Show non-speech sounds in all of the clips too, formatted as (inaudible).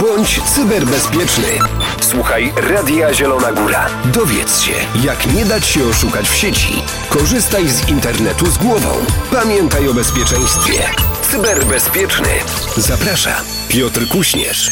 Bądź cyberbezpieczny. Słuchaj Radia Zielona Góra. Dowiedz się, jak nie dać się oszukać w sieci. Korzystaj z internetu z głową. Pamiętaj o bezpieczeństwie. Cyberbezpieczny. Zaprasza Piotr Kuśnierz.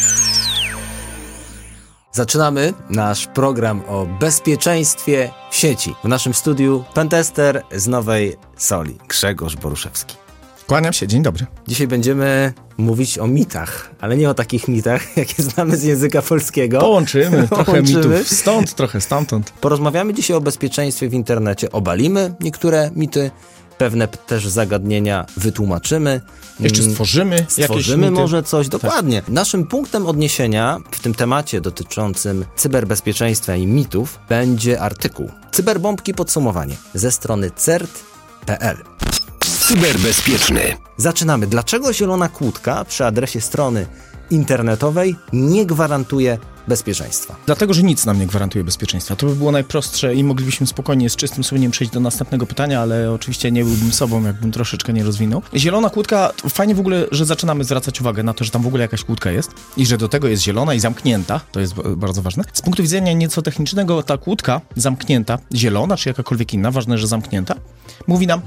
Zaczynamy nasz program o bezpieczeństwie w sieci. W naszym studiu pentester z Nowej Soli, Grzegorz Boruszewski. Kłaniam się, dzień dobry. Dzisiaj będziemy mówić o mitach, ale nie o takich mitach, (laughs) jakie znamy z języka polskiego. Połączymy (laughs) trochę Połączymy. mitów stąd, trochę stamtąd. Porozmawiamy dzisiaj o bezpieczeństwie w internecie. Obalimy niektóre mity, pewne też zagadnienia wytłumaczymy. Jeszcze Mm, stworzymy, jakieś Stworzymy może coś, dokładnie. Naszym punktem odniesienia w tym temacie dotyczącym cyberbezpieczeństwa i mitów będzie artykuł Cyberbombki podsumowanie ze strony cert.pl. Cyberbezpieczny. Zaczynamy. Dlaczego zielona kłódka przy adresie strony internetowej nie gwarantuje bezpieczeństwa? Dlatego, że nic nam nie gwarantuje bezpieczeństwa. To by było najprostsze i moglibyśmy spokojnie z czystym sumieniem przejść do następnego pytania, ale oczywiście nie byłbym sobą, jakbym troszeczkę nie rozwinął. Zielona kłódka, fajnie w ogóle, że zaczynamy zwracać uwagę na to, że tam w ogóle jakaś kłódka jest i że do tego jest zielona i zamknięta. To jest bardzo ważne. Z punktu widzenia nieco technicznego, ta kłódka zamknięta, zielona czy jakakolwiek inna, ważne, że zamknięta, mówi nam,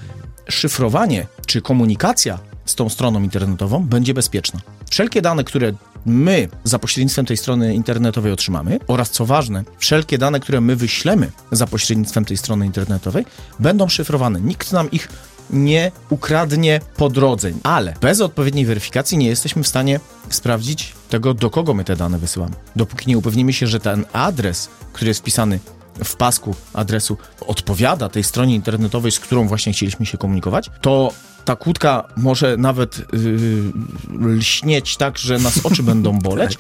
szyfrowanie czy komunikacja z tą stroną internetową będzie bezpieczna. Wszelkie dane, które my za pośrednictwem tej strony internetowej otrzymamy oraz co ważne, wszelkie dane, które my wyślemy za pośrednictwem tej strony internetowej będą szyfrowane. Nikt nam ich nie ukradnie po drodze, ale bez odpowiedniej weryfikacji nie jesteśmy w stanie sprawdzić tego, do kogo my te dane wysyłamy. Dopóki nie upewnimy się, że ten adres, który jest wpisany w pasku adresu odpowiada tej stronie internetowej, z którą właśnie chcieliśmy się komunikować, to ta kłódka może nawet yy, lśnieć tak, że nas oczy będą (laughs) boleć,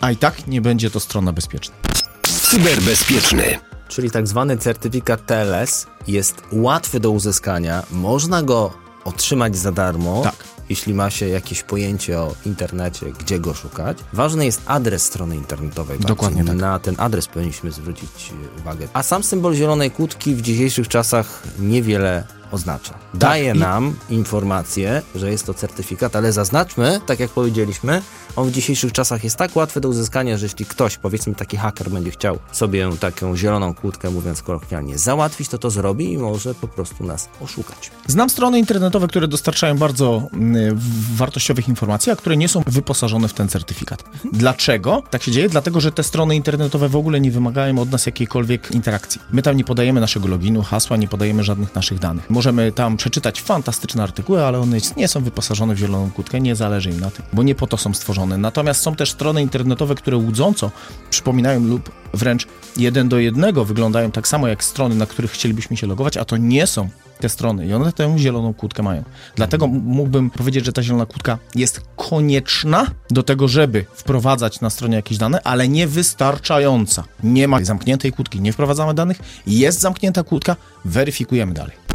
a i tak nie będzie to strona bezpieczna. Cyberbezpieczny. Czyli tak zwany certyfikat TLS jest łatwy do uzyskania, można go otrzymać za darmo. Tak. Jeśli ma się jakieś pojęcie o internecie, gdzie go szukać. Ważny jest adres strony internetowej. Dokładnie tak. Na ten adres powinniśmy zwrócić e, uwagę. A sam symbol zielonej kłódki w dzisiejszych czasach niewiele oznacza. Daje Tak, i- nam informację, że jest to certyfikat, ale zaznaczmy, tak jak powiedzieliśmy, on w dzisiejszych czasach jest tak łatwy do uzyskania, że jeśli ktoś, powiedzmy taki haker, będzie chciał sobie taką zieloną kłódkę, mówiąc kolokwialnie, załatwić, to to zrobi i może po prostu nas oszukać. Znam strony internetowe, które dostarczają bardzo w- wartościowych informacji, a które nie są wyposażone w ten certyfikat. Dlaczego tak się dzieje? Dlatego, że te strony internetowe w ogóle nie wymagają od nas jakiejkolwiek interakcji. My tam nie podajemy naszego loginu, hasła, nie podajemy żadnych naszych danych. Możemy tam przeczytać fantastyczne artykuły, ale one nie są wyposażone w zieloną kłódkę, nie zależy im na tym, bo nie po to są stworzone. Natomiast są też strony internetowe, które łudząco przypominają lub wręcz jeden do jednego wyglądają tak samo jak strony, na których chcielibyśmy się logować, a to nie są te strony i one tę zieloną kłódkę mają. Dlatego mógłbym powiedzieć, że ta zielona kłódka jest konieczna do tego, żeby wprowadzać na stronie jakieś dane, ale nie wystarczająca. Nie ma zamkniętej kłódki, nie wprowadzamy danych, jest zamknięta kłódka, weryfikujemy dalej.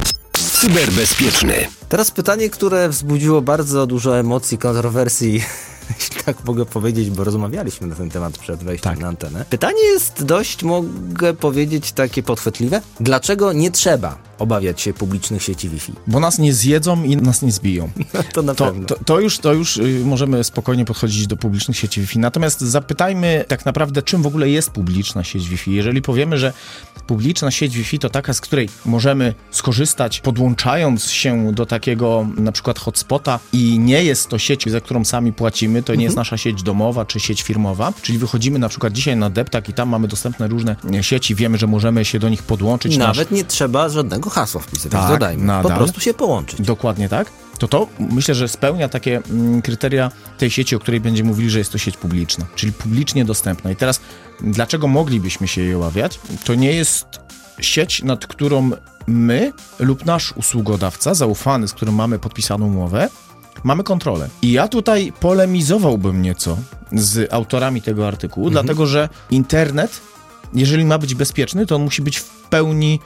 Cyberbezpieczny. Teraz pytanie, które wzbudziło bardzo dużo emocji, kontrowersji, (laughs) jeśli tak mogę powiedzieć, bo rozmawialiśmy na ten temat przed wejściem Tak. na antenę. Pytanie jest dość, mogę powiedzieć, takie podchwytliwe. Dlaczego nie trzeba obawiać się publicznych sieci Wi-Fi? Bo nas nie zjedzą i nas nie zbiją. (laughs) To na To, pewno. to, to już, to już y, możemy spokojnie podchodzić do publicznych sieci Wi-Fi. Natomiast zapytajmy tak naprawdę, czym w ogóle jest publiczna sieć Wi-Fi. Jeżeli powiemy, że publiczna sieć Wi-Fi to taka, z której możemy skorzystać podłączając się do takiego na przykład hotspota i nie jest to sieć, za którą sami płacimy, to nie jest nasza sieć domowa czy sieć firmowa, czyli wychodzimy na przykład dzisiaj na Deptak i tam mamy dostępne różne sieci, wiemy, że możemy się do nich podłączyć. nasz- Nawet nie trzeba żadnego hasła wpisywać, Tak, dodajmy. Po nadal. prostu się połączyć. Dokładnie tak. To to myślę, że spełnia takie mm, kryteria tej sieci, o której będziemy mówili, że jest to sieć publiczna, czyli publicznie dostępna. I teraz, dlaczego moglibyśmy się jej obawiać? To nie jest sieć, nad którą my lub nasz usługodawca, zaufany, z którym mamy podpisaną umowę, mamy kontrolę. I ja tutaj polemizowałbym nieco z autorami tego artykułu, dlatego że internet, jeżeli ma być bezpieczny, to on musi być w pełni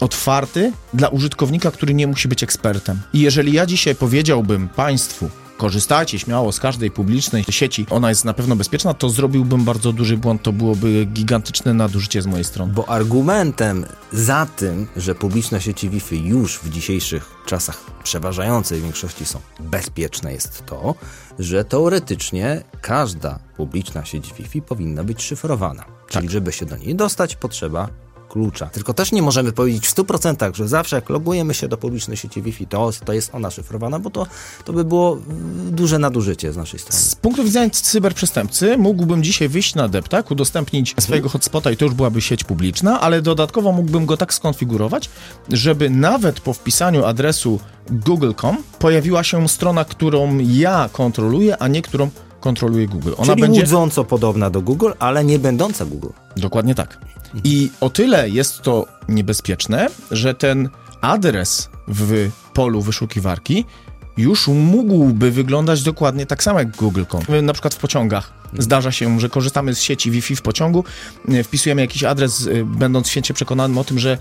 otwarty dla użytkownika, który nie musi być ekspertem. I jeżeli ja dzisiaj powiedziałbym Państwu, korzystajcie śmiało z każdej publicznej sieci, ona jest na pewno bezpieczna, to zrobiłbym bardzo duży błąd, to byłoby gigantyczne nadużycie z mojej strony. Bo argumentem za tym, że publiczne sieci Wi-Fi już w dzisiejszych czasach przeważającej większości są bezpieczne jest to, że teoretycznie każda publiczna sieć Wi-Fi powinna być szyfrowana. Czyli żeby się do niej dostać, potrzeba klucza. Tylko też nie możemy powiedzieć w 100%, że zawsze jak logujemy się do publicznej sieci Wi-Fi, to, to jest ona szyfrowana, bo to, to by było mm, duże nadużycie z naszej strony. Z punktu widzenia cyberprzestępcy mógłbym dzisiaj wyjść na deptak, udostępnić swojego hotspota i to już byłaby sieć publiczna, ale dodatkowo mógłbym go tak skonfigurować, żeby nawet po wpisaniu adresu google.com pojawiła się strona, którą ja kontroluję, a nie którą kontroluje Google. Ona Czyli będzie łudząco podobna do Google, ale nie będąca Google. Dokładnie tak. I o tyle jest to niebezpieczne, że ten adres w polu wyszukiwarki już mógłby wyglądać dokładnie tak samo jak Google.com. Na przykład w pociągach. Zdarza się, że korzystamy z sieci Wi-Fi w pociągu, e, wpisujemy jakiś adres, e, będąc święcie przekonanym o tym, że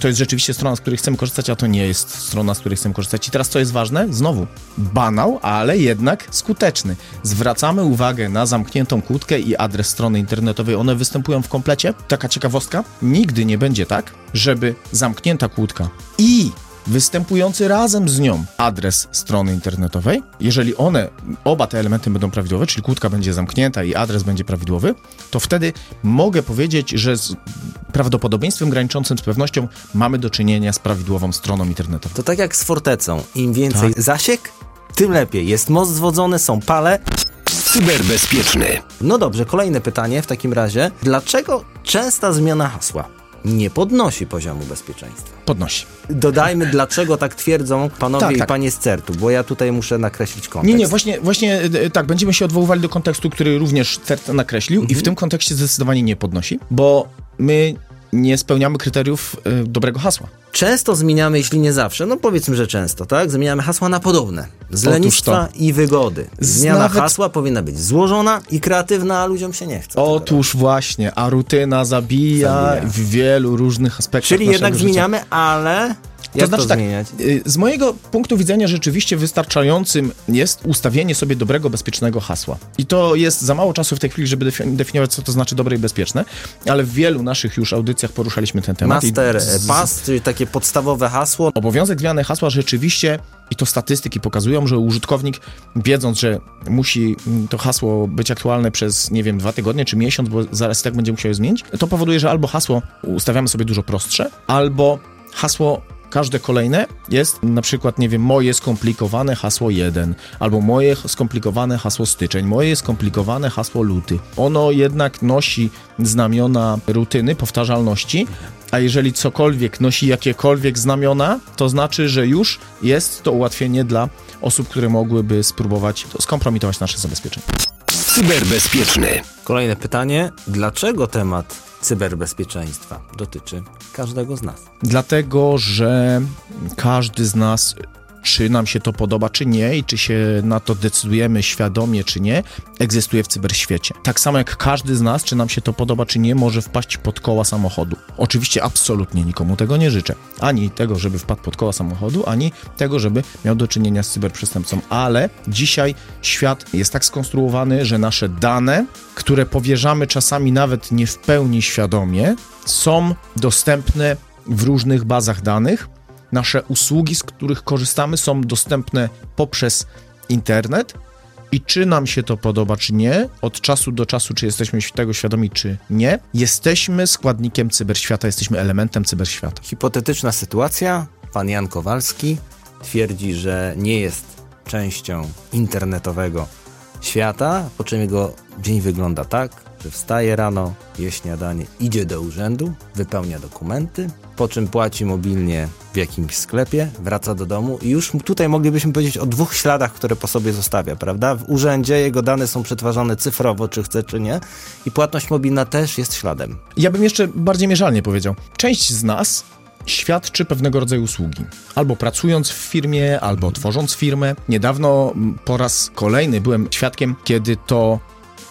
to jest rzeczywiście strona, z której chcemy korzystać, a to nie jest strona, z której chcemy korzystać. I teraz co jest ważne? Znowu, banał, ale jednak skuteczny. Zwracamy uwagę na zamkniętą kłódkę i adres strony internetowej. One występują w komplecie. Taka ciekawostka, nigdy nie będzie tak, żeby zamknięta kłódka i występujący razem z nią adres strony internetowej. Jeżeli one, oba te elementy będą prawidłowe, czyli kłódka będzie zamknięta i adres będzie prawidłowy, to wtedy mogę powiedzieć, że z prawdopodobieństwem graniczącym z pewnością mamy do czynienia z prawidłową stroną internetową. To tak jak z fortecą. Im więcej tak. zasiek, tym lepiej. Jest most zwodzony, są pale. Cyberbezpieczny. No dobrze, kolejne pytanie w takim razie. Dlaczego częsta zmiana hasła? Nie podnosi poziomu bezpieczeństwa. Podnosi. Dodajmy, dlaczego tak twierdzą panowie tak, i tak. panie z CERT-u, bo ja tutaj muszę nakreślić kontekst. Nie, nie, właśnie, właśnie e, tak, będziemy się odwoływali do kontekstu, który również CERT nakreślił mhm. i w mhm. tym kontekście zdecydowanie nie podnosi, bo my nie spełniamy kryteriów y, dobrego hasła. Często zmieniamy, jeśli nie zawsze, no powiedzmy, że często, tak? Zmieniamy hasła na podobne. Z lenistwa i wygody. Zmiana Nawet... hasła powinna być złożona i kreatywna, a ludziom się nie chce. Otóż właśnie, a rutyna zabija, zabija, w wielu różnych aspektach Czyli jednak życia. zmieniamy, ale jak to znaczy to tak, y, z mojego punktu widzenia rzeczywiście wystarczającym jest ustawienie sobie dobrego, bezpiecznego hasła. I to jest za mało czasu w tej chwili, żeby definiować, co to znaczy dobre i bezpieczne, ale w wielu naszych już audycjach poruszaliśmy ten temat. Master z... pass, czyli takie podstawowe hasło. Obowiązek zmiany hasła rzeczywiście i to statystyki pokazują, że użytkownik, wiedząc, że musi mm, to hasło być aktualne przez, nie wiem, dwa tygodnie czy miesiąc, bo zaraz tak będzie musiał je zmienić, to powoduje, że albo hasło ustawiamy sobie dużo prostsze, albo hasło każde kolejne jest na przykład, nie wiem, moje skomplikowane hasło 1, albo moje skomplikowane hasło styczeń, moje skomplikowane hasło luty. Ono jednak nosi znamiona rutyny, powtarzalności, a jeżeli cokolwiek nosi jakiekolwiek znamiona, to znaczy, że już jest to ułatwienie dla osób, które mogłyby spróbować skompromitować nasze zabezpieczenie. Cyberbezpieczny. Kolejne pytanie. Dlaczego temat cyberbezpieczeństwa dotyczy każdego z nas? Dlatego, że każdy z nas czy nam się to podoba, czy nie, i czy się na to decydujemy świadomie, czy nie, egzystuje w cyberświecie. Tak samo jak każdy z nas, czy nam się to podoba, czy nie, może wpaść pod koła samochodu. Oczywiście absolutnie nikomu tego nie życzę. Ani tego, żeby wpadł pod koła samochodu, ani tego, żeby miał do czynienia z cyberprzestępcą. Ale dzisiaj świat jest tak skonstruowany, że nasze dane, które powierzamy czasami nawet nie w pełni świadomie, są dostępne w różnych bazach danych, Nasze usługi, z których korzystamy, są dostępne poprzez internet. I czy nam się to podoba, czy nie, od czasu do czasu, czy jesteśmy tego świadomi, czy nie, jesteśmy składnikiem cyberświata, jesteśmy elementem cyberświata. Hipotetyczna sytuacja. Pan Jan Kowalski twierdzi, że nie jest częścią internetowego świata, po czym jego dzień wygląda tak, wstaje rano, je śniadanie, idzie do urzędu, wypełnia dokumenty, po czym płaci mobilnie w jakimś sklepie, wraca do domu i już tutaj moglibyśmy powiedzieć o dwóch śladach, które po sobie zostawia, prawda? W urzędzie jego dane są przetwarzane cyfrowo, czy chce, czy nie i płatność mobilna też jest śladem. Ja bym jeszcze bardziej mierzalnie powiedział. Część z nas świadczy pewnego rodzaju usługi. Albo pracując w firmie, albo tworząc firmę. Niedawno po raz kolejny byłem świadkiem, kiedy to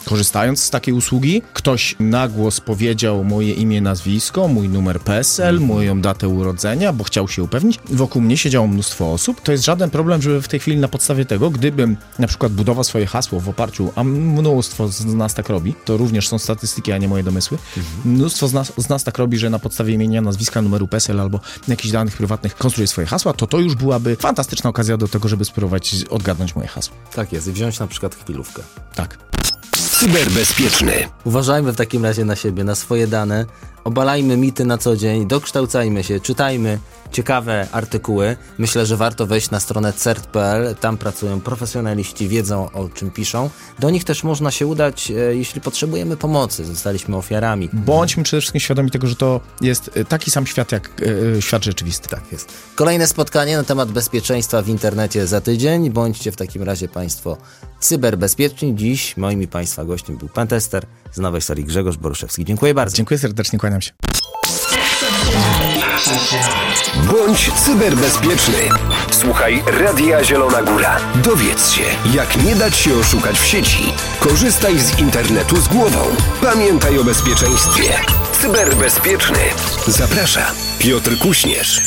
korzystając z takiej usługi, ktoś na głos powiedział moje imię, nazwisko, mój numer PESEL, moją datę urodzenia, bo chciał się upewnić. Wokół mnie siedziało mnóstwo osób. To jest żaden problem, żeby w tej chwili na podstawie tego, gdybym na przykład budował swoje hasło w oparciu, a mnóstwo z nas tak robi, to również są statystyki, a nie moje domysły. Mnóstwo z nas, z nas tak robi, że na podstawie imienia, nazwiska, numeru PESEL albo jakichś danych prywatnych konstruuje swoje hasła, to to już byłaby fantastyczna okazja do tego, żeby spróbować odgadnąć moje hasło. Tak jest, i wziąć na przykład chwilówkę. Tak. Cyberbezpieczny. Uważajmy w takim razie na siebie, na swoje dane, obalajmy mity na co dzień, dokształcajmy się, czytajmy ciekawe artykuły. Myślę, że warto wejść na stronę cert.pl, tam pracują profesjonaliści, wiedzą o czym piszą. Do nich też można się udać, e, jeśli potrzebujemy pomocy, zostaliśmy ofiarami. Bądźmy przede wszystkim świadomi tego, że to jest e, taki sam świat jak e, świat rzeczywisty. Tak jest. Kolejne spotkanie na temat bezpieczeństwa w internecie za tydzień. Bądźcie w takim razie Państwo cyberbezpieczni. Dziś moim i Państwa gościem był pentester z Nowej Sali Grzegorz Boruszewski. Dziękuję bardzo. Dziękuję serdecznie, kłaniam się. Bądź cyberbezpieczny. Słuchaj Radia Zielona Góra. Dowiedz się, jak nie dać się oszukać w sieci. Korzystaj z internetu z głową. Pamiętaj o bezpieczeństwie. Cyberbezpieczny. Zaprasza Piotr Kuśnierz.